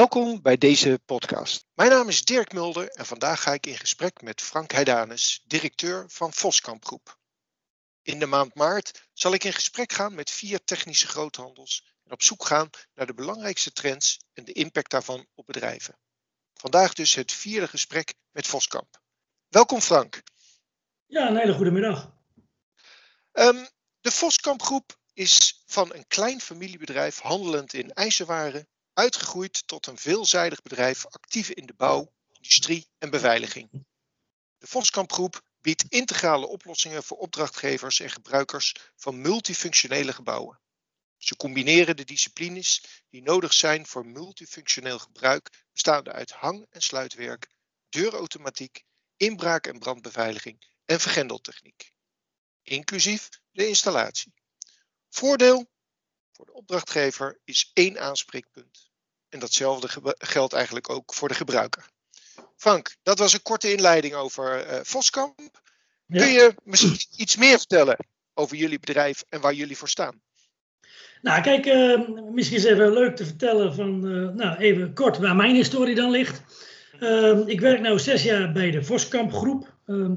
Welkom bij deze podcast. Mijn naam is Dirk Mulder en vandaag ga ik in gesprek met Frank Heidanus, directeur van Voskamp Groep. In de maand maart zal ik in gesprek gaan met vier technische groothandels en op zoek gaan naar de belangrijkste trends en de impact daarvan op bedrijven. Vandaag dus het vierde gesprek met Voskamp. Welkom Frank. Ja, een hele goede middag. Um, de Voskamp Groep is van een klein familiebedrijf handelend in ijzerwaren uitgegroeid tot een veelzijdig bedrijf actief in de bouw, industrie en beveiliging. De Voskamp Groep biedt integrale oplossingen voor opdrachtgevers en gebruikers van multifunctionele gebouwen. Ze combineren de disciplines die nodig zijn voor multifunctioneel gebruik, bestaande uit hang- en sluitwerk, deurautomatiek, inbraak- en brandbeveiliging en vergrendeltechniek, inclusief de installatie. Voordeel voor de opdrachtgever is één aanspreekpunt. En datzelfde geldt eigenlijk ook voor de gebruiker. Frank, dat was een korte inleiding over uh, Voskamp. Kun je misschien iets meer vertellen over jullie bedrijf en waar jullie voor staan? Nou, kijk, uh, misschien is even leuk te vertellen van, uh, nou, even kort waar mijn historie dan ligt. Uh, ik werk nu zes jaar bij de Voskamp Groep. Ehm,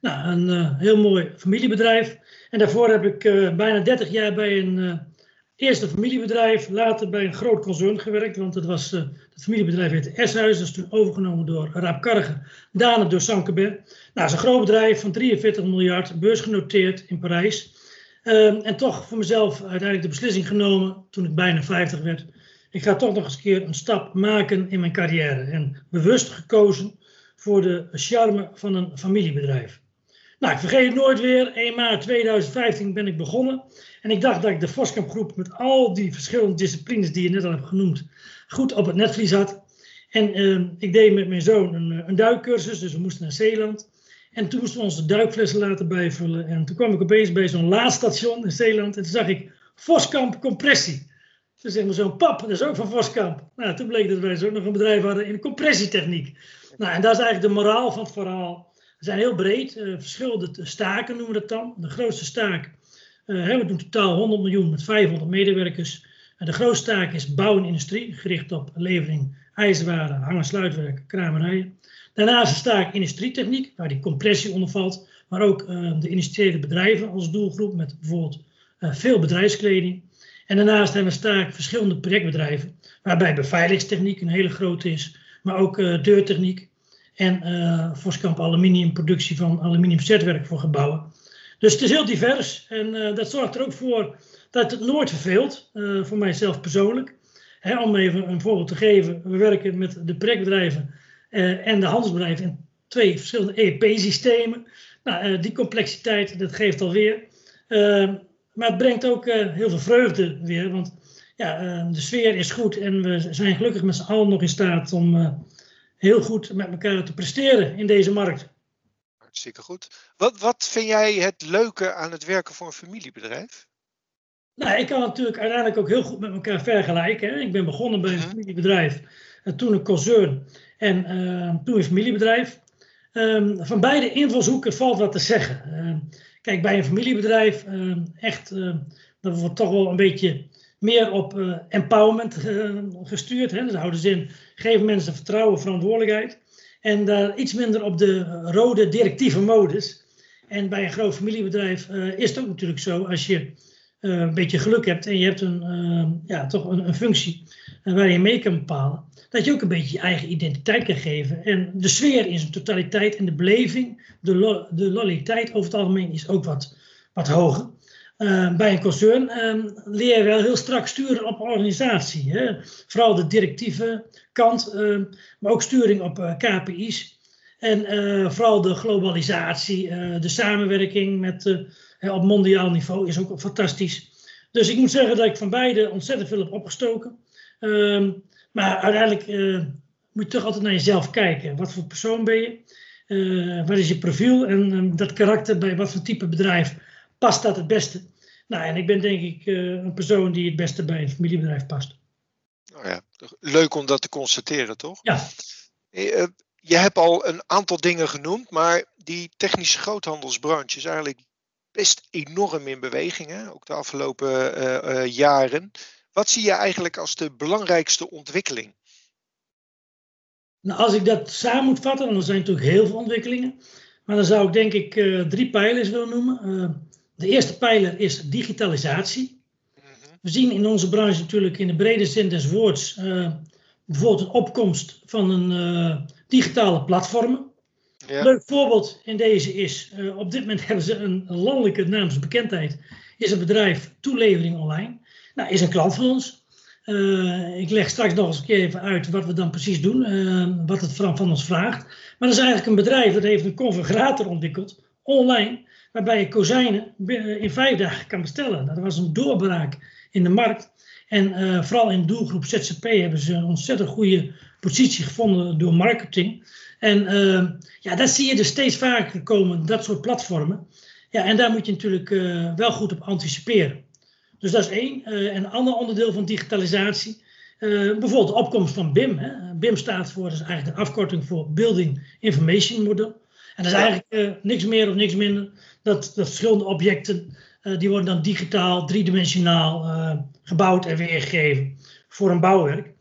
nou, een heel mooi familiebedrijf. En daarvoor heb ik bijna 30 jaar bij een Eerst een familiebedrijf, later bij een groot concern gewerkt, want het, was, uh, het familiebedrijf heette Eshuis, dat is toen overgenomen door Raap Kargen, daarna door Sankebé. Nou, het is een groot bedrijf van 43 miljard, beursgenoteerd in Parijs. Uh, en toch voor mezelf uiteindelijk de beslissing genomen, toen ik bijna 50 werd. Ik ga toch nog eens een keer een stap maken in mijn carrière. En bewust gekozen voor de charme van een familiebedrijf. Nou, ik vergeet het nooit weer. 1 maart 2015 ben ik begonnen. En ik dacht dat ik de Voskamp groep met al die verschillende disciplines die je net al hebt genoemd, goed op het netvlies had. En uh, ik deed met mijn zoon een, een, duikcursus, dus we moesten naar Zeeland. En toen moesten we onze duikflessen laten bijvullen. En toen kwam ik opeens bij zo'n laadstation in Zeeland en toen zag ik Voskamp compressie. Toen zei mijn zo'n pap, dat is ook van Voskamp. Nou, toen bleek dat wij zo nog een bedrijf hadden in compressietechniek. Nou, en dat is eigenlijk de moraal van het verhaal. Zijn heel breed, uh, verschillende staken noemen we dat dan. De grootste staak uh, we doen totaal 100 miljoen met 500 medewerkers. En de grootste taak is bouw en industrie, gericht op levering ijzerwaren, hang- en sluitwerk, kramerijen. Daarnaast is de taak industrietechniek, waar die compressie onder valt. Maar ook uh, de industriële bedrijven als doelgroep, met bijvoorbeeld veel bedrijfskleding. En daarnaast hebben we taak verschillende projectbedrijven, waarbij beveiligingstechniek een hele grote is, maar ook deurtechniek en uh, Voskamp aluminium, productie van aluminium zetwerk voor gebouwen. Dus het is heel divers en uh, dat zorgt er ook voor dat het nooit verveelt, uh, voor mijzelf persoonlijk. Om even een voorbeeld te geven, we werken met de projectbedrijven en de handelsbedrijven in twee verschillende EEP-systemen. Nou, die complexiteit, dat geeft alweer. maar het brengt ook heel veel vreugde weer, want ja, de sfeer is goed en we zijn gelukkig met z'n allen nog in staat om heel goed met elkaar te presteren in deze markt hartstikke goed. Wat, wat vind jij het leuke aan het werken voor een familiebedrijf? Nou, ik kan natuurlijk uiteindelijk ook heel goed met elkaar vergelijken. Hè. Ik ben begonnen bij een mhm. familiebedrijf, en toen een concern en uh, toen een familiebedrijf. Um, van beide invalshoeken valt wat te zeggen. Uh, kijk, bij een familiebedrijf, uh, echt, dat wordt toch wel een beetje meer op uh, empowerment gestuurd. Hè. Dat houdt de zin, geven mensen vertrouwen, verantwoordelijkheid. En daar iets minder op de rode directieve modus. En bij een groot familiebedrijf is het ook natuurlijk zo, als je een beetje geluk hebt en je hebt een, ja, toch een, een functie waar je mee kan bepalen, dat je ook een beetje je eigen identiteit kan geven. En de sfeer in zijn totaliteit en de beleving, de, de loyaliteit over het algemeen is ook wat, wat hoger. Uh, bij een concern uh, leer je wel heel strak sturen op organisatie. Hè? Vooral de directieve kant, uh, maar ook sturing op eh, KPI's. En vooral de globalisatie, de samenwerking met, op mondiaal niveau is ook fantastisch. Dus ik moet zeggen dat ik van beide ontzettend veel heb opgestoken. Ehm, maar uiteindelijk moet je toch altijd naar jezelf kijken. Wat voor persoon ben je? wat is je profiel? En ehm, dat karakter bij wat voor type bedrijf past dat het beste? Nou, en ik ben denk ik uh, een persoon die het beste bij een familiebedrijf past. Nou ja, leuk om dat te constateren, toch? Ja. Uh, je hebt al een aantal dingen genoemd, maar die technische groothandelsbranche is eigenlijk best enorm in beweging, hè? ook de afgelopen uh, jaren. Wat zie je eigenlijk als de belangrijkste ontwikkeling? Nou, als ik dat samen moet vatten, dan zijn er natuurlijk heel veel ontwikkelingen. Maar dan zou ik denk ik uh, drie pijlers willen noemen. De eerste pijler is digitalisatie. We zien in onze branche natuurlijk in de brede zin des woords uh, bijvoorbeeld een opkomst van een digitale platformen. Ja. Leuk voorbeeld in deze is, op dit moment hebben ze een landelijke naamsbekendheid, is een bedrijf Toelevering Online. Nou, is een klant van ons. Ik leg straks nog eens een keer even uit wat we dan precies doen, wat het van, van ons vraagt. Maar dat is eigenlijk een bedrijf dat heeft een configurator ontwikkeld, online, waarbij je kozijnen in vijf dagen kan bestellen. Dat was een doorbraak in de markt. En uh, vooral in de doelgroep ZZP hebben ze een ontzettend goede positie gevonden door marketing. En ja, dat zie je dus steeds vaker komen, dat soort platformen. Ja, en daar moet je natuurlijk wel goed op anticiperen. Dus dat is één. Uh, een ander onderdeel van digitalisatie, bijvoorbeeld de opkomst van BIM. Hè. BIM staat voor, is eigenlijk de afkorting voor Building Information Model. En dat is eigenlijk uh, niks meer of niks minder dat, dat verschillende objecten, die worden dan digitaal, driedimensionaal gebouwd en weergegeven voor een bouwwerk.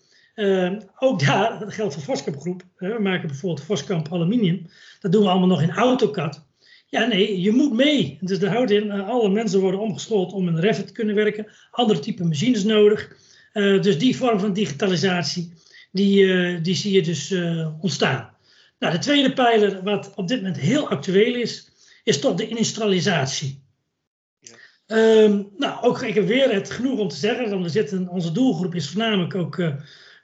ook daar, dat geldt voor Voskamp Groep. we maken bijvoorbeeld Voskamp Aluminium. Dat doen we allemaal nog in AutoCAD. Ja, nee, je moet mee. Dus dat houdt in, alle mensen worden omgeschoold om in Revit te kunnen werken. Andere type machines nodig. Dus die vorm van digitalisatie, die, die zie je dus ontstaan. Nou, de tweede pijler, wat op dit moment heel actueel is, is toch de industrialisatie. Ja. Um, nou, ook ik heb weer het genoeg om te zeggen, want we zitten, onze doelgroep is voornamelijk ook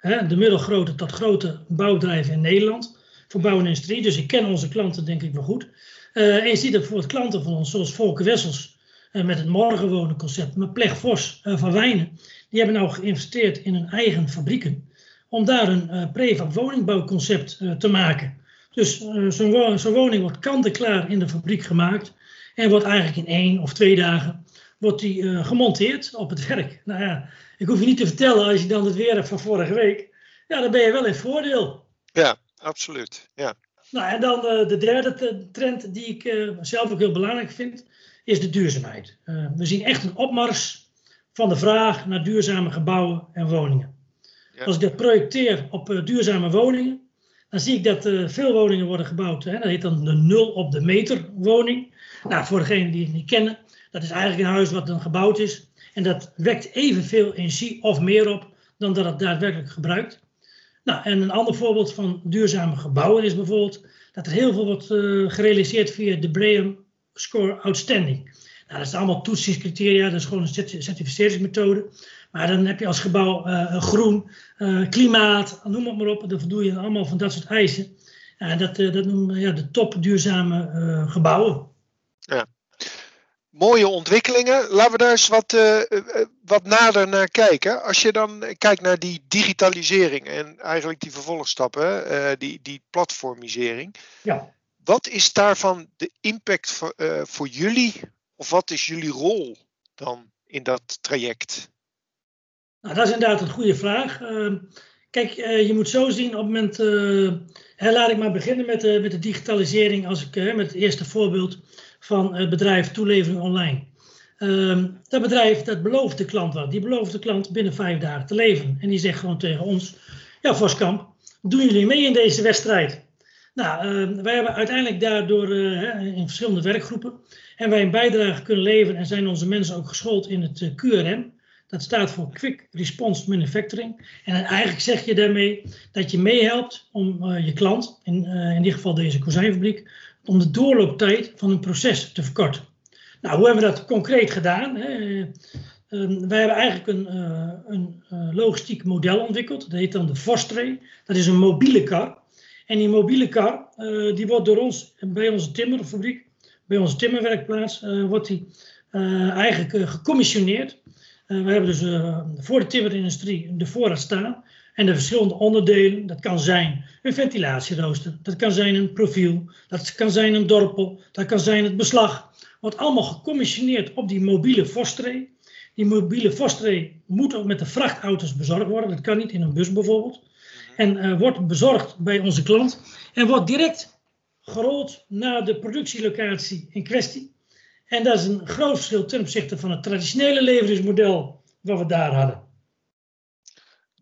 de middelgrote tot grote bouwbedrijven in Nederland. Voor bouw en industrie, dus ik ken onze klanten denk ik wel goed. Uh, en je ziet dat bijvoorbeeld klanten van ons, zoals Volker Wessels, uh, met het morgenwonen concept, maar Pleg Vos uh, van Wijnen, die hebben nou geïnvesteerd in hun eigen fabrieken, om daar een prefab woningbouwconcept te maken. Dus zo'n wo zo woning wordt kant-en-klaar in de fabriek gemaakt en wordt eigenlijk in één of twee dagen wordt die, gemonteerd op het werk. Nou ja, ik hoef je niet te vertellen als je dan het weer hebt van vorige week, ja, dan ben je wel in voordeel. Ja, absoluut. Ja. Nou, en dan uh, de derde trend die ik uh, zelf ook heel belangrijk vind, is de duurzaamheid. We zien echt een opmars van de vraag naar duurzame gebouwen en woningen. Ja. Als ik dat projecteer op duurzame woningen, dan zie ik dat veel woningen worden gebouwd. Hè, dat heet dan de nul op de meter woning. Nou, voor degenen die het niet kennen, dat is eigenlijk een huis wat dan gebouwd is. En dat wekt evenveel energie of meer op dan dat het daadwerkelijk gebruikt. Nou, en een ander voorbeeld van duurzame gebouwen is bijvoorbeeld dat er heel veel wordt uh, gerealiseerd via de BREEAM Score Outstanding. Nou, dat zijn allemaal toetsingscriteria, dat is gewoon een certificeringsmethode. Maar dan heb je als gebouw uh, groen, uh, klimaat, noem het maar op. Dan voldoe je allemaal van dat soort eisen. En dat, dat noemen we ja, de top duurzame gebouwen. Ja mooie ontwikkelingen. Laten we daar eens wat, wat nader naar kijken. Als je dan kijkt naar die digitalisering en eigenlijk die vervolgstappen, die, die platformisering. Ja. Wat is daarvan de impact voor, uh, voor jullie? Of wat is jullie rol dan in dat traject? Nou, dat is inderdaad een goede vraag. Ehm, kijk, je moet zo zien op het moment. Hè, laat ik maar beginnen met, met de digitalisering. Als ik met het eerste voorbeeld van het bedrijf Toelevering Online. Um, dat bedrijf dat belooft de klant wat. Die belooft de klant binnen vijf dagen te leveren. En die zegt gewoon tegen ons: Ja, Voskamp, doen jullie mee in deze wedstrijd? Nou, uh, wij hebben uiteindelijk daardoor uh, in verschillende werkgroepen. En wij een bijdrage kunnen leveren en zijn onze mensen ook geschoold in het uh, QRM. Dat staat voor Quick Response Manufacturing. En eigenlijk zeg je daarmee dat je meehelpt om uh, je klant, in, in dit geval deze kozijnfabriek, om de doorlooptijd van een proces te verkorten. Nou, hoe hebben we dat concreet gedaan? Hè? Uh, wij hebben eigenlijk een, uh, een uh, logistiek model ontwikkeld. Dat heet dan de Vostray. Dat is een mobiele kar. En die mobiele kar, die wordt door ons, bij onze timmerfabriek, bij onze timmerwerkplaats, wordt die eigenlijk gecommissioneerd. We hebben dus voor de timmerindustrie de voorraad staan. En de verschillende onderdelen, dat kan zijn een ventilatierooster, dat kan zijn een profiel, dat kan zijn een dorpel, dat kan zijn het beslag. Wordt allemaal gecommissioneerd op die mobiele Vostray. Die mobiele Vostray moet ook met de vrachtauto's bezorgd worden. Dat kan niet in een bus bijvoorbeeld. En uh, wordt bezorgd bij onze klant. En wordt direct gerold naar de productielocatie in kwestie. En dat is een groot verschil ten opzichte van het traditionele leveringsmodel wat we daar hadden.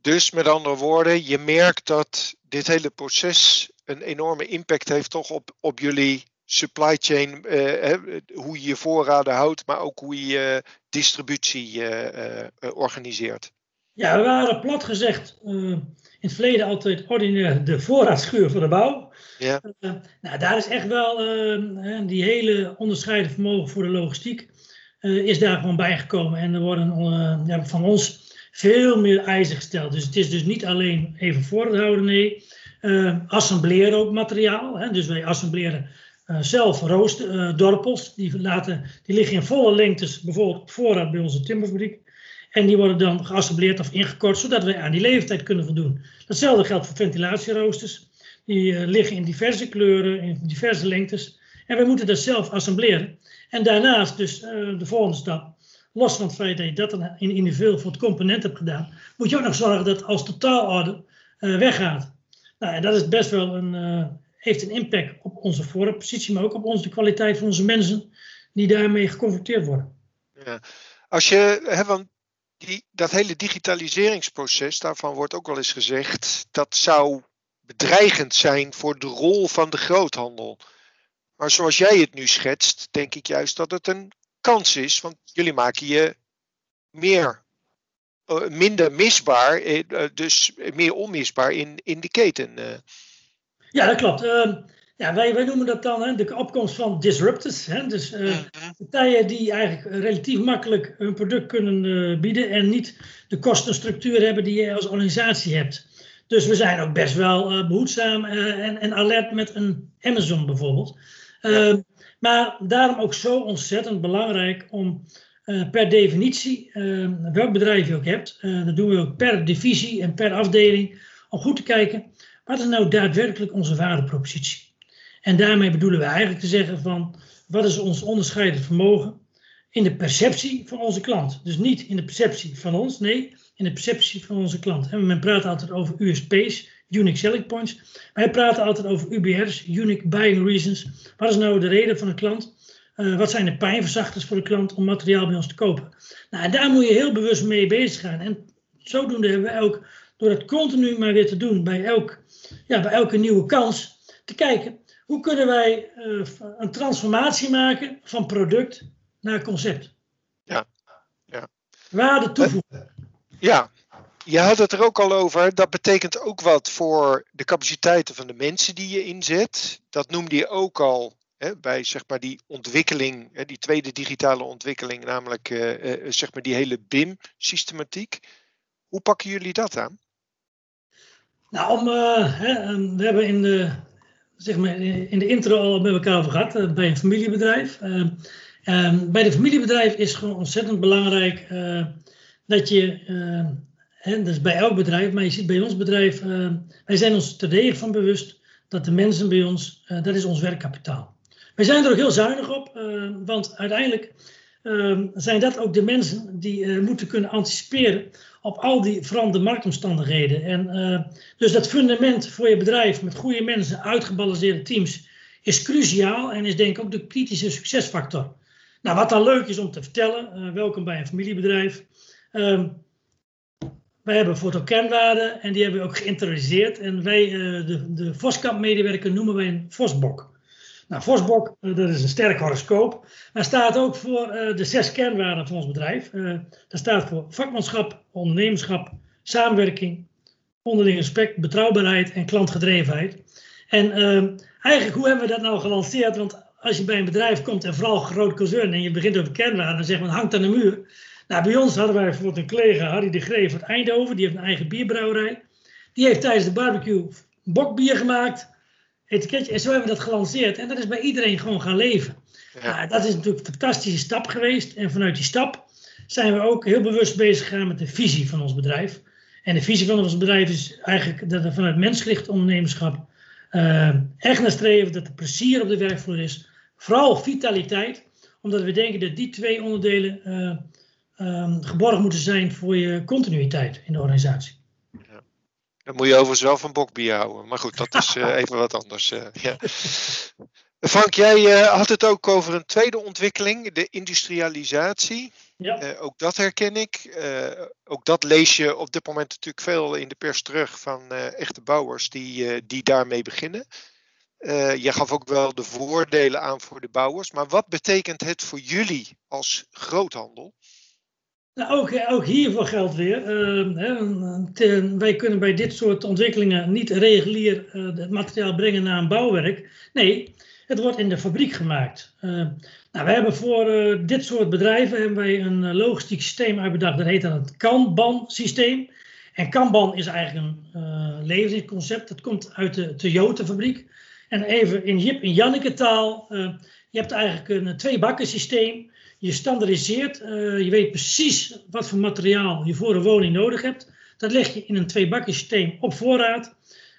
Dus met andere woorden, je merkt dat dit hele proces een enorme impact heeft toch op, op jullie supply chain, eh, hoe je je voorraden houdt, maar ook hoe je je distributie eh, eh, organiseert. Ja, we waren plat gezegd in het verleden altijd ordinair de voorraadschuur voor de bouw. Ja. nou, daar is echt wel die hele onderscheiden vermogen voor de logistiek is daar gewoon bijgekomen. En er worden ja, van ons veel meer eisen gesteld. Dus het is dus niet alleen even voorraad houden, nee. assembleren ook materiaal. Hè? Dus wij assembleren zelf roostdorpels. die, laten, die liggen in volle lengtes, bijvoorbeeld op voorraad bij onze timmerfabriek. En die worden dan geassembleerd of ingekort, zodat wij aan die leeftijd kunnen voldoen. Datzelfde geldt voor ventilatieroosters. Die uh, liggen in diverse kleuren, in diverse lengtes. En wij moeten dat zelf assembleren. En daarnaast dus uh, de volgende stap. Los van het feit dat je dat in individueel voor het component hebt gedaan, moet je ook nog zorgen dat als totaalorde weggaat. Nou, en dat is best wel een, heeft een impact op onze voorpositie, maar ook op onze kwaliteit van onze mensen die daarmee geconfronteerd worden. Ja. Als je, hè, want die, dat hele digitaliseringsproces, daarvan wordt ook wel eens gezegd, dat zou bedreigend zijn voor de rol van de groothandel. Maar zoals jij het nu schetst, denk ik juist dat het een kans is, want jullie maken je meer, uh, minder misbaar, uh, dus meer onmisbaar in, in de keten. Ja, dat klopt. Uh, ja, wij, wij noemen dat dan hè, de opkomst van disruptors. Hè? Dus uh, partijen die eigenlijk relatief makkelijk hun product kunnen uh, bieden en niet de kostenstructuur hebben die je als organisatie hebt. Dus we zijn ook best wel uh, behoedzaam en, en, alert met een Amazon bijvoorbeeld. Ehm, maar daarom ook zo ontzettend belangrijk om per definitie, ehm, welk bedrijf je ook hebt, dat doen we ook per divisie en per afdeling, om goed te kijken wat is nou daadwerkelijk onze waardepropositie? En daarmee bedoelen we eigenlijk te zeggen van wat is ons onderscheidend vermogen in de perceptie van onze klant. Dus niet in de perceptie van ons, nee, in de perceptie van onze klant. En men praat altijd over USP's, Unique Selling Points. Wij praten altijd over UBR's, Unique Buying Reasons. Wat is nou de reden van een klant? Uh, wat zijn de pijnverzachters voor de klant om materiaal bij ons te kopen? Nou, daar moet je heel bewust mee bezig gaan. En zodoende hebben we ook, door het continu maar weer te doen bij elk ja, bij elke nieuwe kans te kijken hoe kunnen wij uh, een transformatie maken van product naar concept. Ja, ja. Waarde toevoegen. Ja, je had het er ook al over. Dat betekent ook wat voor de capaciteiten van de mensen die je inzet. Dat noemde je ook al hè, bij zeg maar, die ontwikkeling, hè, die tweede digitale ontwikkeling, namelijk uh, zeg maar die hele BIM-systematiek. Hoe pakken jullie dat aan? Nou, om, uh, hè, we hebben in de, zeg maar, in de intro al met elkaar over gehad, uh, bij een familiebedrijf. Uh, bij een familiebedrijf is gewoon ontzettend belangrijk dat je, dat is bij elk bedrijf, maar je ziet bij ons bedrijf, wij zijn ons terdege van bewust dat de mensen bij ons, dat is ons werkkapitaal. Wij zijn er ook heel zuinig op, want uiteindelijk zijn dat ook de mensen die moeten kunnen anticiperen op al die veranderde marktomstandigheden. En uh, dus dat fundament voor je bedrijf met goede mensen, uitgebalanceerde teams, is cruciaal en is denk ik ook de kritische succesfactor. Nou, wat dan leuk is om te vertellen, uh, welkom bij een familiebedrijf. Uh, wij hebben fotokernwaarden en die hebben we ook geïnterioriseerd. En wij, uh, de, de Voskamp-medewerker, noemen wij een Vosbok. Nou, Vosbok, uh, dat is een sterk horoscoop. Maar staat ook voor uh, de zes kernwaarden van ons bedrijf. Dat staat voor vakmanschap, ondernemerschap, samenwerking, onderling respect, betrouwbaarheid en klantgedrevenheid. En eigenlijk, hoe hebben we dat nou gelanceerd? Want als je bij een bedrijf komt en vooral groot concern en je begint over kernwaarden, dan zegt men hangt aan de muur. Nou, bij ons hadden wij bijvoorbeeld een collega, Harry de Greef uit Eindhoven, die heeft een eigen bierbrouwerij. Die heeft tijdens de barbecue bokbier gemaakt etiketje. En zo hebben we dat gelanceerd. En dat is bij iedereen gewoon gaan leven. Ja. dat is natuurlijk een fantastische stap geweest. En vanuit die stap zijn we ook heel bewust bezig gegaan met de visie van ons bedrijf. En de visie van ons bedrijf is eigenlijk dat we vanuit mensgericht ondernemerschap uh, echt naar streven dat er plezier op de werkvloer is. Vooral vitaliteit, omdat we denken dat die twee onderdelen uh, um, geborgd moeten zijn voor je continuïteit in de organisatie. Dan moet je overigens wel van bokbier houden. Maar goed, dat is uh, even wat anders. Uh, ja. Frank, jij had het ook over een tweede ontwikkeling, de industrialisatie. Ja. ook dat herken ik. ook dat lees je op dit moment natuurlijk veel in de pers terug van echte bouwers die, die daarmee beginnen. je gaf ook wel de voordelen aan voor de bouwers, maar wat betekent het voor jullie als groothandel? Nou, ook, ook hiervoor geldt weer. Uh, wij kunnen bij dit soort ontwikkelingen niet regulier uh, het materiaal brengen naar een bouwwerk. Nee, het wordt in de fabriek gemaakt. Uh, nou, we hebben voor dit soort bedrijven hebben wij een logistiek systeem uitbedacht. Dat heet dan het Kanban-systeem. En Kanban is eigenlijk een leveringsconcept. Dat komt uit de Toyota-fabriek. En even in Jip en Janneke taal. je hebt eigenlijk een twee-bakken systeem. Je standaardiseert, uh, je weet precies wat voor materiaal je voor een woning nodig hebt. Dat leg je in een twee systeem op voorraad.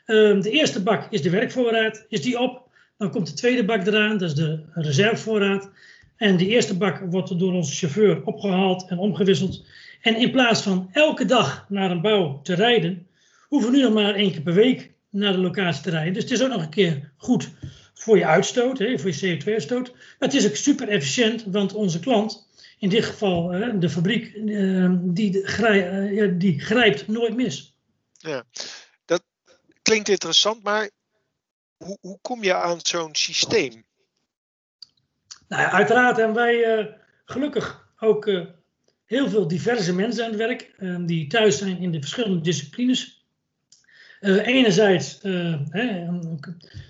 Uh, de eerste bak is de werkvoorraad. Is die op, dan komt de tweede bak eraan, dat is de reservevoorraad. En die eerste bak wordt door onze chauffeur opgehaald en omgewisseld. En in plaats van elke dag naar een bouw te rijden, hoeven we nu nog maar één keer per week naar de locatie te rijden. Dus het is ook nog een keer goed voor je uitstoot, hè, voor je CO2-uitstoot. Maar het is ook super efficiënt, want onze klant, in dit geval hè, de fabriek, uh, die, grij, die grijpt nooit mis. Ja, dat klinkt interessant, maar hoe, hoe kom je aan zo'n systeem? Nou ja, uiteraard hebben wij uh, gelukkig ook uh, heel veel diverse mensen aan het werk, die thuis zijn in de verschillende disciplines. Uh, enerzijds uh, hè,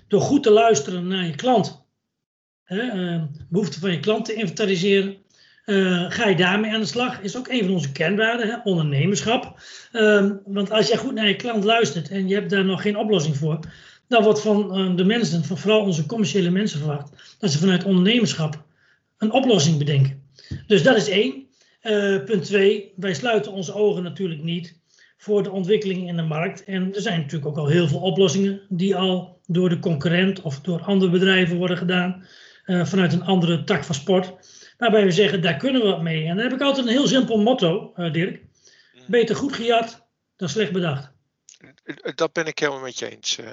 door goed te luisteren naar je klant, hè, uh, behoeften van je klant te inventariseren, ga je daarmee aan de slag. Is ook een van onze kernwaarden, hè, ondernemerschap. Ehm, want als jij goed naar je klant luistert en je hebt daar nog geen oplossing voor, dan wordt van de mensen, van vooral onze commerciële mensen verwacht, dat ze vanuit ondernemerschap een oplossing bedenken. Dus dat is één. punt twee, wij sluiten onze ogen natuurlijk niet voor de ontwikkeling in de markt. En er zijn natuurlijk ook al heel veel oplossingen die al door de concurrent of door andere bedrijven worden gedaan. Uh, vanuit een andere tak van sport. Waarbij we zeggen, daar kunnen we wat mee. En dan heb ik altijd een heel simpel motto, uh, Dirk. Beter goed gejat dan slecht bedacht. Dat ben ik helemaal met je eens, uh,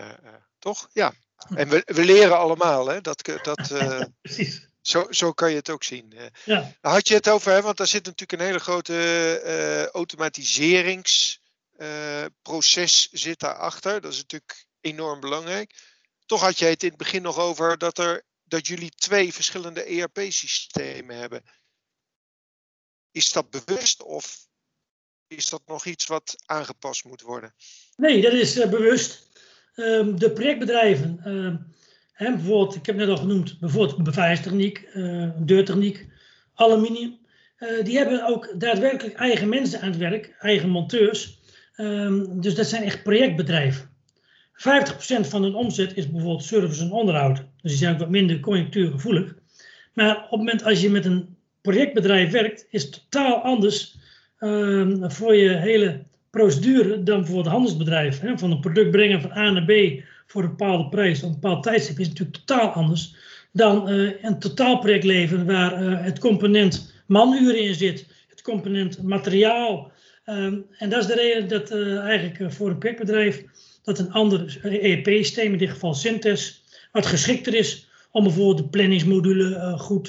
toch? Ja. En we, we leren allemaal, hè? Dat, dat, Precies. Zo, zo kan je het ook zien. Ja. Had je het over, hè, want daar zit natuurlijk een hele grote automatiserings proces zit daarachter. Dat is natuurlijk enorm belangrijk. Toch had jij het in het begin nog over dat, er, dat jullie twee verschillende ERP-systemen hebben. Is dat bewust of is dat nog iets wat aangepast moet worden? Nee, dat is uh, bewust. Um, de projectbedrijven, uh, hè, bijvoorbeeld, ik heb net al genoemd, bijvoorbeeld beveiligingstechniek, uh, deurtechniek, aluminium. die hebben ook daadwerkelijk eigen mensen aan het werk, eigen monteurs. Um, dus dat zijn echt projectbedrijven. 50% van hun omzet is bijvoorbeeld service en onderhoud. Dus die zijn ook wat minder conjunctuurgevoelig. Maar op het moment als je met een projectbedrijf werkt, is totaal anders um, voor je hele procedure dan voor het handelsbedrijf. Hè? Van een product brengen van A naar B voor een bepaalde prijs op een bepaald tijdstip is natuurlijk totaal anders dan uh, een totaalproject leveren waar uh, het component manuren in zit, het component materiaal, Um, en dat is de reden dat uh, eigenlijk uh, voor een projectbedrijf dat een ander ERP-systeem, in dit geval Synthes, wat geschikter is om bijvoorbeeld de planningsmodule uh, goed,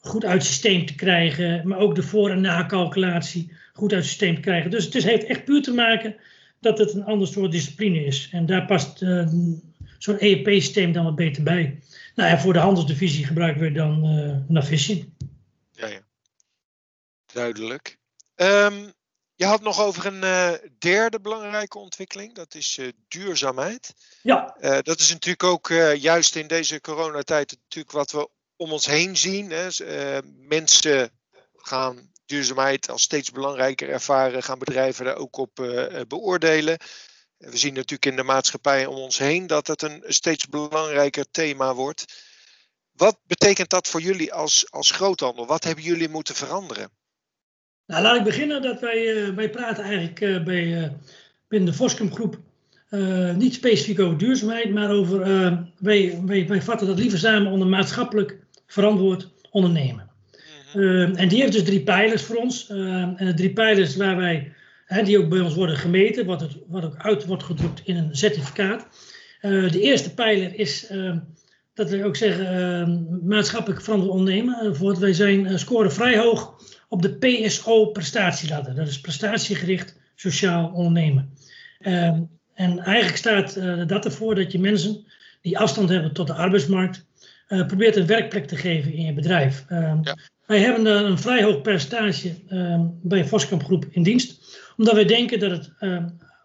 goed uit het systeem te krijgen, maar ook de voor- en na-calculatie goed uit het systeem te krijgen. Dus het is, heeft echt puur te maken dat het een ander soort discipline is. En daar past zo'n ERP-systeem dan wat beter bij. Nou ja, voor de handelsdivisie gebruiken we dan Navision. Ja, ja. Duidelijk. Um, je had nog over een uh, derde belangrijke ontwikkeling, dat is uh, duurzaamheid. Ja. Uh, dat is natuurlijk ook juist in deze coronatijd natuurlijk wat we om ons heen zien. Hè. mensen gaan duurzaamheid als steeds belangrijker ervaren, gaan bedrijven daar ook op beoordelen. We zien natuurlijk in de maatschappij om ons heen dat het een steeds belangrijker thema wordt. Wat betekent dat voor jullie als, als groothandel? Wat hebben jullie moeten veranderen? Nou, laat ik beginnen dat wij, uh, wij praten eigenlijk uh, bij, uh, binnen de Voskum groep niet specifiek over duurzaamheid, maar over, wij, wij, wij vatten dat liever samen onder maatschappelijk verantwoord ondernemen. Mm-hmm. en die heeft dus drie pijlers voor ons. en de drie pijlers waar wij, hè, die ook bij ons worden gemeten, wat, het, wat ook uit wordt gedrukt in een certificaat. de eerste pijler is dat we ook zeggen maatschappelijk verantwoord ondernemen. Uh, wij zijn, scoren vrij hoog op de PSO-prestatieladder. Dat is prestatiegericht sociaal ondernemen. Ehm, en eigenlijk staat dat ervoor dat je mensen die afstand hebben tot de arbeidsmarkt, probeert een werkplek te geven in je bedrijf. Ja. Wij hebben een vrij hoog percentage ehm, bij Voskamp Groep in dienst, omdat wij denken dat het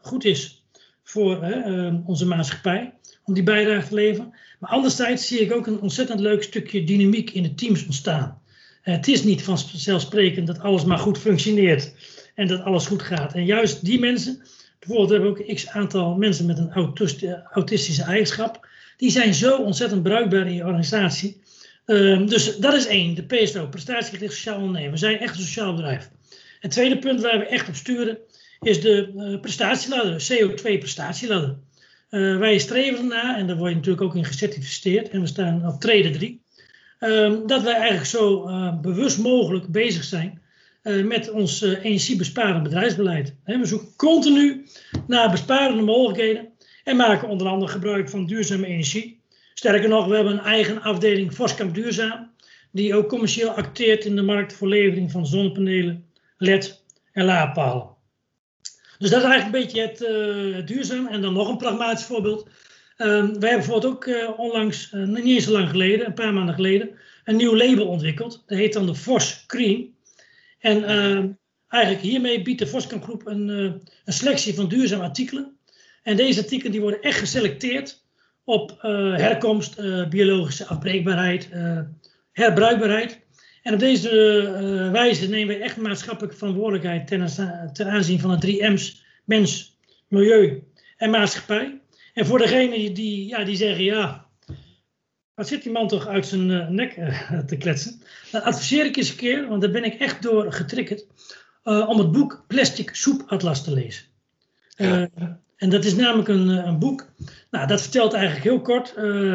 goed is voor onze maatschappij om die bijdrage te leveren. Maar anderzijds zie ik ook een ontzettend leuk stukje dynamiek in de teams ontstaan. Het is niet vanzelfsprekend dat alles maar goed functioneert en dat alles goed gaat. En juist die mensen, bijvoorbeeld hebben we ook x aantal mensen met een autistische eigenschap, die zijn zo ontzettend bruikbaar in je organisatie Ehm, dus dat is één, de PSO, prestatiegericht sociaal ondernemen. We zijn echt een sociaal bedrijf. Het tweede punt waar we echt op sturen is de uh, prestatieladder, CO2-prestatieladder. Uh, wij streven ernaar, en daar word je natuurlijk ook in gecertificeerd, en we staan op trede 3, ehm, dat wij eigenlijk zo uh, bewust mogelijk bezig zijn met ons energiebesparend bedrijfsbeleid. we zoeken continu naar besparende mogelijkheden en maken onder andere gebruik van duurzame energie. Sterker nog, we hebben een eigen afdeling Voskamp Duurzaam, die ook commercieel acteert in de markt voor levering van zonnepanelen, LED en laadpalen. Dus dat is eigenlijk een beetje het duurzaam. En dan nog een pragmatisch voorbeeld. Um, wij hebben bijvoorbeeld ook uh, onlangs, uh, niet eens zo lang geleden, een paar maanden geleden, een nieuw label ontwikkeld. Dat heet dan de Vos Cream. En ehm, eigenlijk hiermee biedt de Voskamp Groep een, een selectie van duurzame artikelen. En deze artikelen die worden echt geselecteerd op uh, herkomst, uh, biologische afbreekbaarheid, uh, herbruikbaarheid. En op deze wijze nemen we echt maatschappelijke verantwoordelijkheid ten, ten aanzien van de drie M's: mens, milieu en maatschappij. En voor degenen die, ja, die zeggen, ja, wat zit die man toch uit zijn nek te kletsen? Dan adviseer ik eens een keer, want daar ben ik echt door getriggerd, om het boek Plastic Soep Atlas te lezen. Ja. En dat is namelijk een, eh, een boek. Nou, dat vertelt eigenlijk heel kort.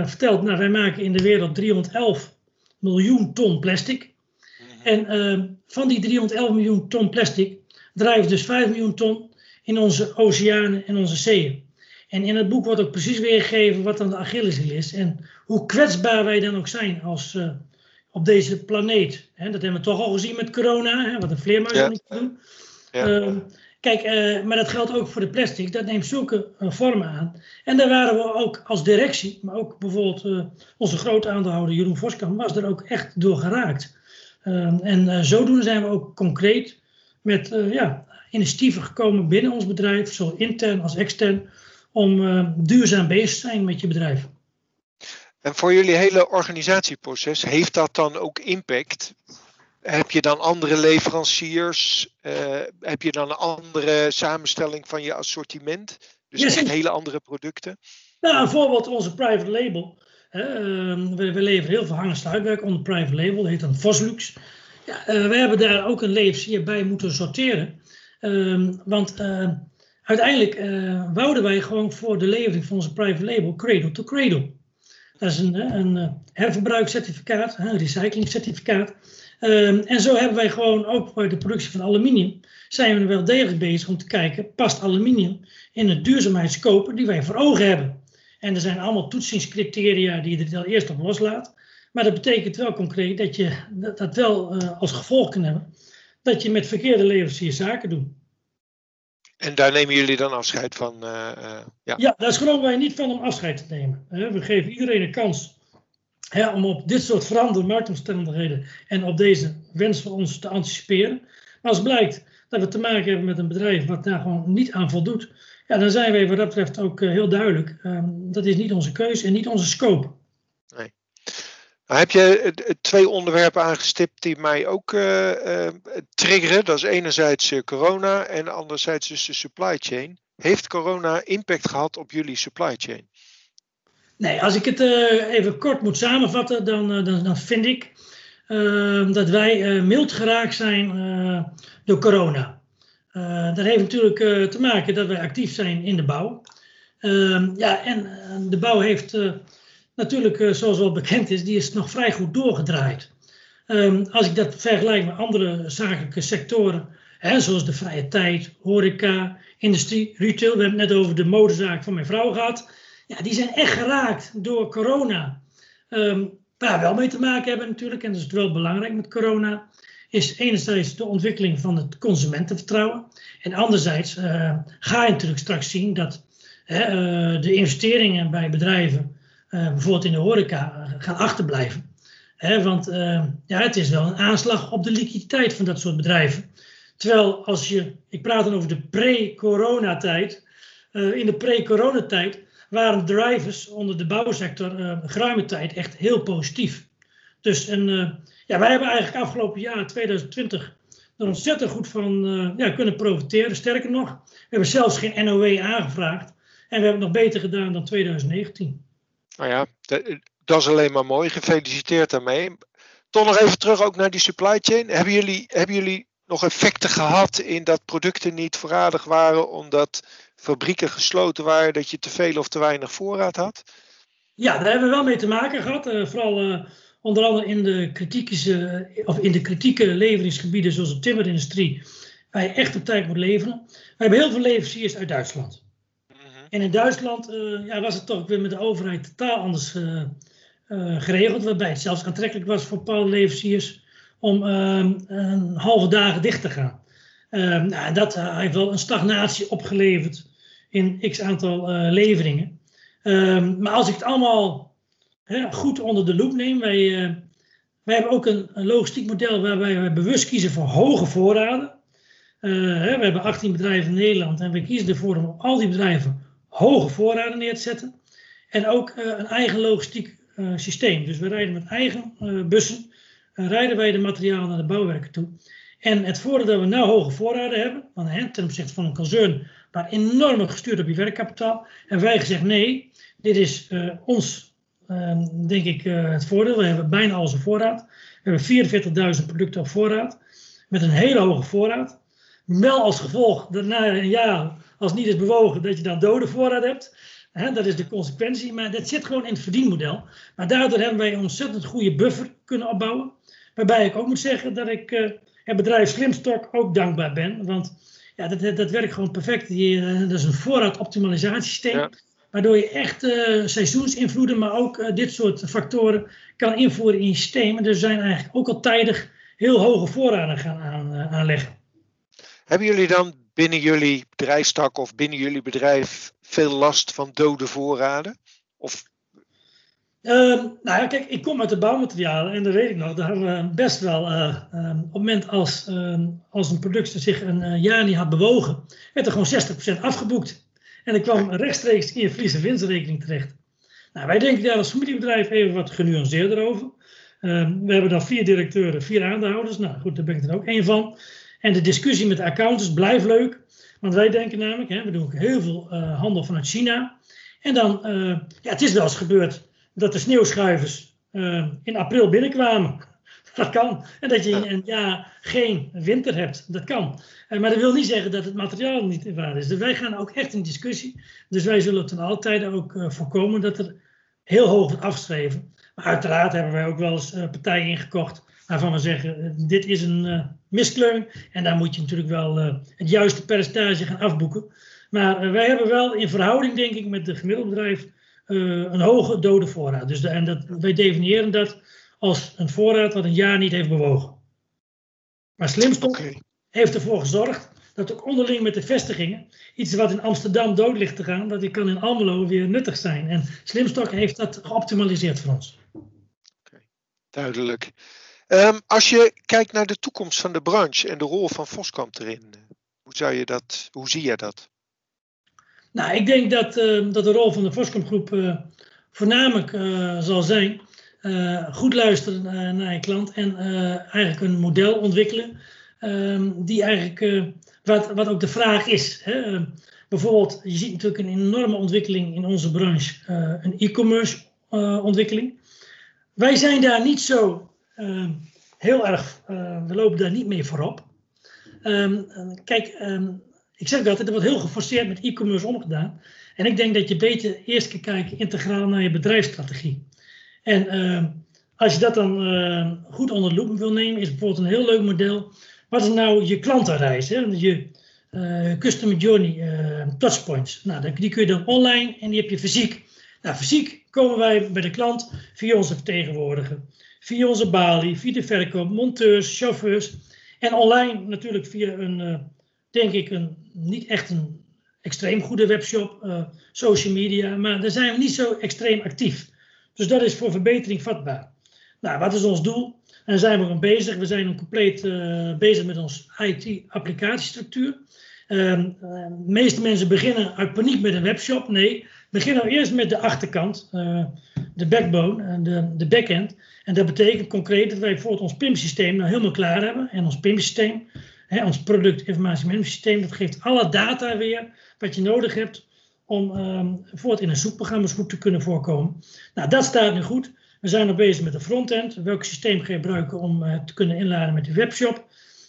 Vertelt, nou, wij maken in de wereld 311 miljoen ton plastic. Mhm. En van die 311 miljoen ton plastic drijft dus 5 miljoen ton in onze oceanen en onze zeeën. En in het boek wordt ook precies weergegeven wat dan de Achilleshiel is. En hoe kwetsbaar wij dan ook zijn als, uh, op deze planeet. Dat hebben we toch al gezien met corona, wat een vleermuis ja. niet doen. Ja. Uh, Kijk, uh, maar dat geldt ook voor de plastic. Dat neemt zulke uh, vormen aan. En daar waren we ook als directie, maar ook bijvoorbeeld onze grote aandeelhouder Jeroen Voskamp, was er ook echt door geraakt. Ehm, en zodoende zijn we ook concreet met ja, initiatieven gekomen binnen ons bedrijf, zowel intern als extern, om duurzaam bezig te zijn met je bedrijf. En voor jullie hele organisatieproces, heeft dat dan ook impact heb je dan andere leveranciers? Uh, heb je dan een andere samenstelling van je assortiment? Dus echt hele andere producten? Nou, bijvoorbeeld onze private label. Uh, we, we, leveren heel veel hang- en sluitwerk onder private label. Dat heet dan Voslux. Ja, uh, we hebben daar ook een leverancier bij moeten sorteren. Ehm, want ehm, uiteindelijk eh, wouden wij gewoon voor de levering van onze private label cradle to cradle. Dat is een, een herverbruikcertificaat, een recyclingcertificaat. Um, en zo hebben wij gewoon ook bij de productie van aluminium, zijn we wel degelijk bezig om te kijken, past aluminium in het duurzaamheidsscope die wij voor ogen hebben. En er zijn allemaal toetsingscriteria die je er eerst op loslaat. Maar dat betekent wel concreet dat je dat, wel uh, als gevolg kan hebben dat je met verkeerde leveranciers zaken doet. En daar nemen jullie dan afscheid van? Uh, uh, ja. ja, daar schromen wij niet van om afscheid te nemen. We geven iedereen een kans om op dit soort veranderde marktomstandigheden en op deze wens van ons te anticiperen. Maar als blijkt dat we te maken hebben met een bedrijf wat daar gewoon niet aan voldoet, ja, dan zijn wij wat dat betreft ook uh, heel duidelijk. Uh, dat is niet onze keuze en niet onze scope. Nee. Heb je twee onderwerpen aangestipt die mij ook uh, triggeren. Dat is enerzijds corona en anderzijds dus de supply chain. Heeft corona impact gehad op jullie supply chain? Nee, als ik het even kort moet samenvatten, dan, dan, dan, vind ik uh, dat wij mild geraakt zijn door corona. dat heeft natuurlijk te maken dat wij actief zijn in de bouw. Ehm, ja, en de bouw heeft natuurlijk, zoals wel bekend is, die is nog vrij goed doorgedraaid. Um, als ik dat vergelijk met andere zakelijke sectoren, hè, zoals de vrije tijd, horeca, industrie, retail. We hebben het net over de modezaak van mijn vrouw gehad ja, die zijn echt geraakt door corona. um, waar wel mee te maken hebben natuurlijk, en dat is wel belangrijk met corona, is enerzijds de ontwikkeling van het consumentenvertrouwen. En anderzijds uh, ga je natuurlijk straks zien dat uh, de investeringen bij bedrijven, bijvoorbeeld in de horeca, gaan achterblijven. want ja, het is wel een aanslag op de liquiditeit van dat soort bedrijven. Terwijl als je, ik praat dan over de pre-coronatijd, in de pre-coronatijd waren drivers onder de bouwsector uh, tijd echt heel positief. Dus en, uh, ja, wij hebben eigenlijk afgelopen jaar, 2020, er ontzettend goed van uh, ja, kunnen profiteren. Sterker nog, we hebben zelfs geen NOW aangevraagd. En we hebben het nog beter gedaan dan 2019. Nou ja, dat is alleen maar mooi. Gefeliciteerd daarmee. Toch nog even terug ook naar die supply chain. Hebben jullie, hebben jullie nog effecten gehad in dat producten niet voorradig waren omdat fabrieken gesloten waren, dat je te veel of te weinig voorraad had? Ja, daar hebben we wel mee te maken gehad. Uh, vooral uh, onder andere in de, of in de kritieke leveringsgebieden zoals de timmerindustrie, waar je echt op tijd moet leveren. We hebben heel veel leveranciers uit Duitsland. En in Duitsland uh, ja, was het toch weer met de overheid totaal anders geregeld, waarbij het zelfs aantrekkelijk was voor bepaalde leveranciers om ehm, een halve dagen dicht te gaan. Uh, nou, dat heeft wel een stagnatie opgeleverd in x aantal leveringen. Um, maar als ik het allemaal goed onder de loep neem, wij, wij hebben ook een, logistiek model waarbij we bewust kiezen voor hoge voorraden. We hebben 18 bedrijven in Nederland en we kiezen ervoor om al die bedrijven hoge voorraden neer te zetten. En ook een eigen logistiek systeem. Dus we rijden met eigen bussen, rijden wij de materialen naar de bouwwerken toe. En het voordeel dat we nou hoge voorraden hebben, want hè, ten opzichte van een concern waar enorm gestuurd op je werkkapitaal. En wij gezegd nee, dit is ons, uh, denk ik, het voordeel. We hebben bijna al zijn voorraad. We hebben 44.000 producten op voorraad. Met een hele hoge voorraad. Wel als gevolg dat na een jaar, als niet is bewogen, dat je dan dode voorraad hebt. Dat is de consequentie. Maar dat zit gewoon in het verdienmodel. Maar daardoor hebben wij een ontzettend goede buffer kunnen opbouwen. Waarbij ik ook moet zeggen dat ik het bedrijf Slimstock ook dankbaar ben. Want ja, dat, dat werkt gewoon perfect. Je, eh, dat is een voorraadoptimalisatiesysteem. Waardoor je echt uh, seizoensinvloeden, maar ook dit soort factoren kan invoeren in je systeem. En dus zijn eigenlijk ook al tijdig heel hoge voorraden gaan aan, aanleggen. Hebben jullie dan binnen jullie bedrijfstak of binnen jullie bedrijf veel last van dode voorraden? Of Uh, nou ja, kijk, ik kom uit de bouwmaterialen en dat weet ik nog. Daar hebben we best wel, uh, uh, op het moment als, ehm, als een product zich een eh, jaar niet had bewogen, werd er gewoon 60% afgeboekt. En ik kwam rechtstreeks in je verlies- winstrekening terecht. Nou, wij denken daar als familiebedrijf even wat genuanceerder over. Ehm, we hebben dan vier directeuren, vier aandeelhouders. Nou goed, daar ben ik er ook één van. En de discussie met de accountants blijft leuk. Want wij denken namelijk, hè, we doen ook heel veel handel vanuit China. En dan, ja, het is wel eens gebeurd dat de sneeuwschuivers uh, in april binnenkwamen. Dat kan. En dat je een jaar geen winter hebt. Dat kan. Maar dat wil niet zeggen dat het materiaal niet waar is. Dus wij gaan ook echt in discussie. Dus wij zullen ten altijd ook voorkomen dat er heel hoog wordt afgeschreven. Maar uiteraard hebben wij ook wel eens partijen ingekocht waarvan we zeggen, dit is een miskleun. En daar moet je natuurlijk wel het juiste percentage gaan afboeken. Maar wij hebben wel in verhouding, denk ik, met de gemiddelde bedrijf uh, een hoge dode voorraad. Dus de, en dat, wij definiëren dat als een voorraad wat een jaar niet heeft bewogen. Maar Slimstok okay. heeft ervoor gezorgd dat ook onderling met de vestigingen iets wat in Amsterdam dood ligt te gaan, dat die kan in Almelo weer nuttig zijn. En Slimstok heeft dat geoptimaliseerd voor ons. Okay. Duidelijk. Um, als je kijkt naar de toekomst van de branche en de rol van Voskamp erin, hoe, zou je dat, hoe zie je dat? Nou, ik denk dat, uh, dat de rol van de Voskamp uh, voornamelijk uh, zal zijn goed luisteren naar je klant en eigenlijk een model ontwikkelen ehm, die eigenlijk, wat, wat ook de vraag is. Hè? bijvoorbeeld, je ziet natuurlijk een enorme ontwikkeling in onze branche, een e-commerce ontwikkeling. Wij zijn daar niet zo heel erg, we lopen daar niet mee voorop. Um, kijk, um, ik zeg altijd, er wordt heel geforceerd met e-commerce omgedaan. En ik denk dat je beter eerst kan kijken integraal naar je bedrijfsstrategie. En als je dat dan goed onder de loep wil nemen, is bijvoorbeeld een heel leuk model. Wat is nou je klantenreis? Hè? Je uh, customer journey touchpoints. Nou, die kun je dan online en die heb je fysiek. Nou, fysiek komen wij bij de klant via onze vertegenwoordiger, via onze balie, via de verkoop, monteurs, chauffeurs. En online natuurlijk via een, uh, denk ik, een, niet echt een extreem goede webshop, uh, social media, maar daar zijn we niet zo extreem actief. Dus dat is voor verbetering vatbaar. Nou, wat is ons doel? En daar zijn we mee bezig. We zijn compleet uh, bezig met ons IT-applicatiestructuur. Ehm, de meeste mensen beginnen uit paniek met een webshop. Nee, beginnen we eerst met de achterkant, de backbone, en de, de backend. En dat betekent concreet dat wij bijvoorbeeld ons PIM-systeem nou helemaal klaar hebben. En ons PIM-systeem, ons product informatie management systeem, dat geeft alle data weer wat je nodig hebt om um, voort in een zoekprogramma goed te kunnen voorkomen. Nou, dat staat nu goed. We zijn nog bezig met de frontend. Welk systeem gebruiken om uh, te kunnen inladen met die webshop?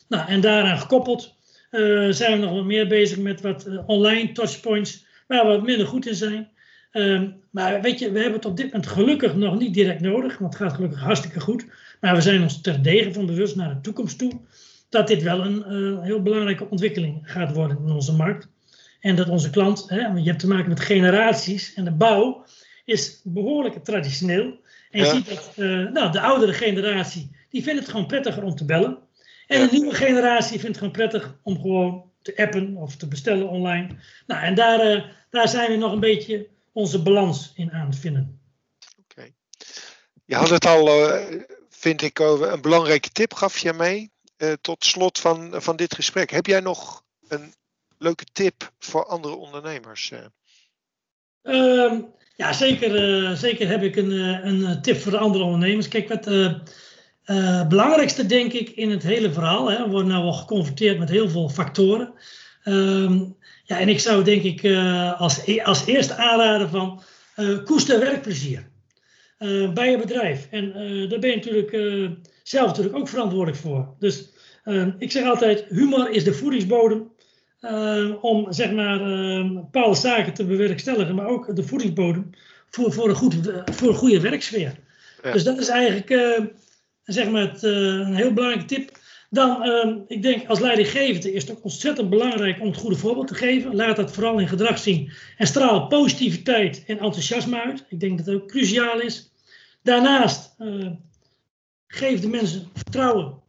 Nou, en daaraan gekoppeld uh, zijn we nog wat meer bezig met wat online touchpoints, waar we wat minder goed in zijn. Um, maar weet je, we hebben het op dit moment gelukkig nog niet direct nodig, want het gaat gelukkig hartstikke goed. Maar we zijn ons terdege van bewust naar de toekomst toe dat dit wel een heel belangrijke ontwikkeling gaat worden in onze markt. En dat onze klant, hè, je hebt te maken met generaties en de bouw is behoorlijk traditioneel. En je ziet dat uh, nou, de oudere generatie, die vindt het gewoon prettiger om te bellen. En de nieuwe generatie vindt het gewoon prettig om gewoon te appen of te bestellen online. Nou, en daar, uh, daar zijn we nog een beetje onze balans in aan het vinden. Oké. Okay. Je had het al, uh, vind ik, een belangrijke tip gaf je mee. tot slot van, van dit gesprek. Heb jij nog een leuke tip voor andere ondernemers? Um, ja, zeker, uh, zeker heb ik een, een tip voor de andere ondernemers. Kijk, wat uh, belangrijkste denk ik in het hele verhaal, hè, we worden nou wel geconfronteerd met heel veel factoren. Um, ja, en ik zou denk ik als, e als eerste aanraden van koester werkplezier bij je bedrijf. En daar ben je natuurlijk zelf natuurlijk ook verantwoordelijk voor. Dus ik zeg altijd, humor is de voedingsbodem uh, om zeg maar uh, bepaalde zaken te bewerkstelligen, maar ook de voedingsbodem voor, voor, een, goed, voor een goede werksfeer. Ja. Dus dat is eigenlijk uh, zeg maar het, een heel belangrijke tip. Dan, ehm, ik denk als leidinggevende is het ontzettend belangrijk om het goede voorbeeld te geven. Laat dat vooral in gedrag zien en straal positiviteit en enthousiasme uit. Ik denk dat dat ook cruciaal is. Daarnaast geef de mensen vertrouwen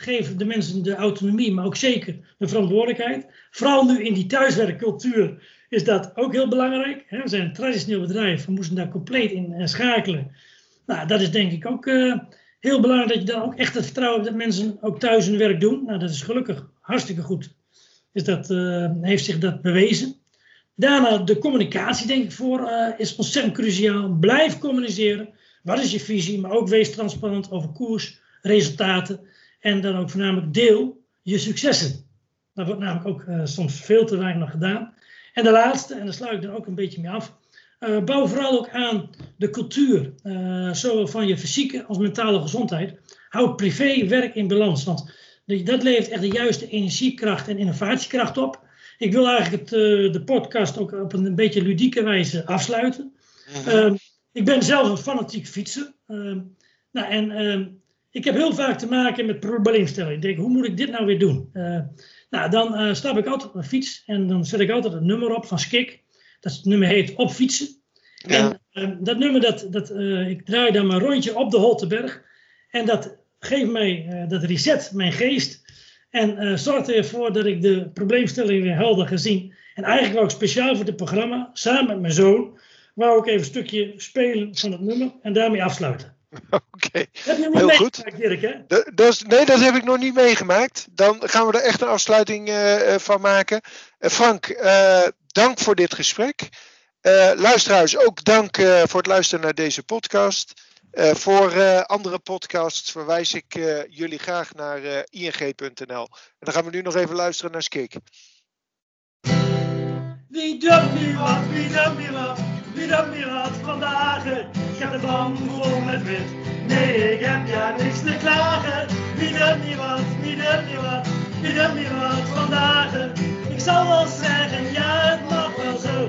geef de mensen de autonomie, maar ook zeker de verantwoordelijkheid. Vooral nu in die thuiswerkcultuur is dat ook heel belangrijk. We zijn een traditioneel bedrijf, we moesten daar compleet in schakelen. Nou, dat is denk ik ook heel belangrijk dat je dan ook echt het vertrouwen hebt dat mensen ook thuis hun werk doen. Nou, dat is gelukkig hartstikke goed. Is dat, uh, heeft zich dat bewezen. Daarna de communicatie, denk ik, voor uh, is ontzettend cruciaal. Blijf communiceren. Wat is je visie? Maar ook wees transparant over koers, resultaten. En dan ook voornamelijk deel je successen. Dat wordt namelijk ook uh, soms veel te weinig gedaan. En de laatste, en daar sluit ik dan ook een beetje mee af. Uh, bouw vooral ook aan de cultuur, uh, zowel van je fysieke als mentale gezondheid. Houd privé werk in balans, want dat levert echt de juiste energiekracht en innovatiekracht op. Ik wil eigenlijk het, uh, de podcast ook op een, een beetje ludieke wijze afsluiten. Mm -hmm. ik ben zelf een fanatiek fietser. Ehm, nou, en ehm, ik heb heel vaak te maken met probleemstelling. Ik denk, hoe moet ik dit nou weer doen? Nou, dan stap ik altijd op mijn fiets en dan zet ik altijd het nummer op van Skik. Dat nummer heet Op Fietsen. Ja. En uh, dat nummer, dat, dat, ik draai dan mijn rondje op de Holteberg. En dat geeft mij, dat reset mijn geest. En zorgt ervoor dat ik de probleemstelling weer helder gezien. En eigenlijk wou ik speciaal voor dit programma, samen met mijn zoon, wou ik even een stukje spelen van het nummer en daarmee afsluiten. Oké, okay. heel goed. Dirk, hè? Nee, dat heb ik nog niet meegemaakt. Dan gaan we er echt een afsluiting uh, van maken. Uh, Frank, uh, dank voor dit gesprek. luisteraars, ook dank voor het luisteren naar deze podcast. voor andere podcasts verwijs ik jullie graag naar ing.nl. En dan gaan we nu nog even luisteren naar Skik. Wie dat nu wat, wie dat nu wat, wie dat nu wat vandaag. Ik heb de band vol met wit. Nee, ik heb ja niks te klagen. Wie dat niet wat, wie dat niet wat, ik heb niet vandaag. Ik zal wel zeggen, ja, het mag wel zo.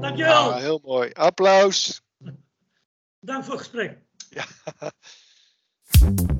Dankjewel. Ja, heel mooi. Applaus. Dank voor het gesprek. Ja.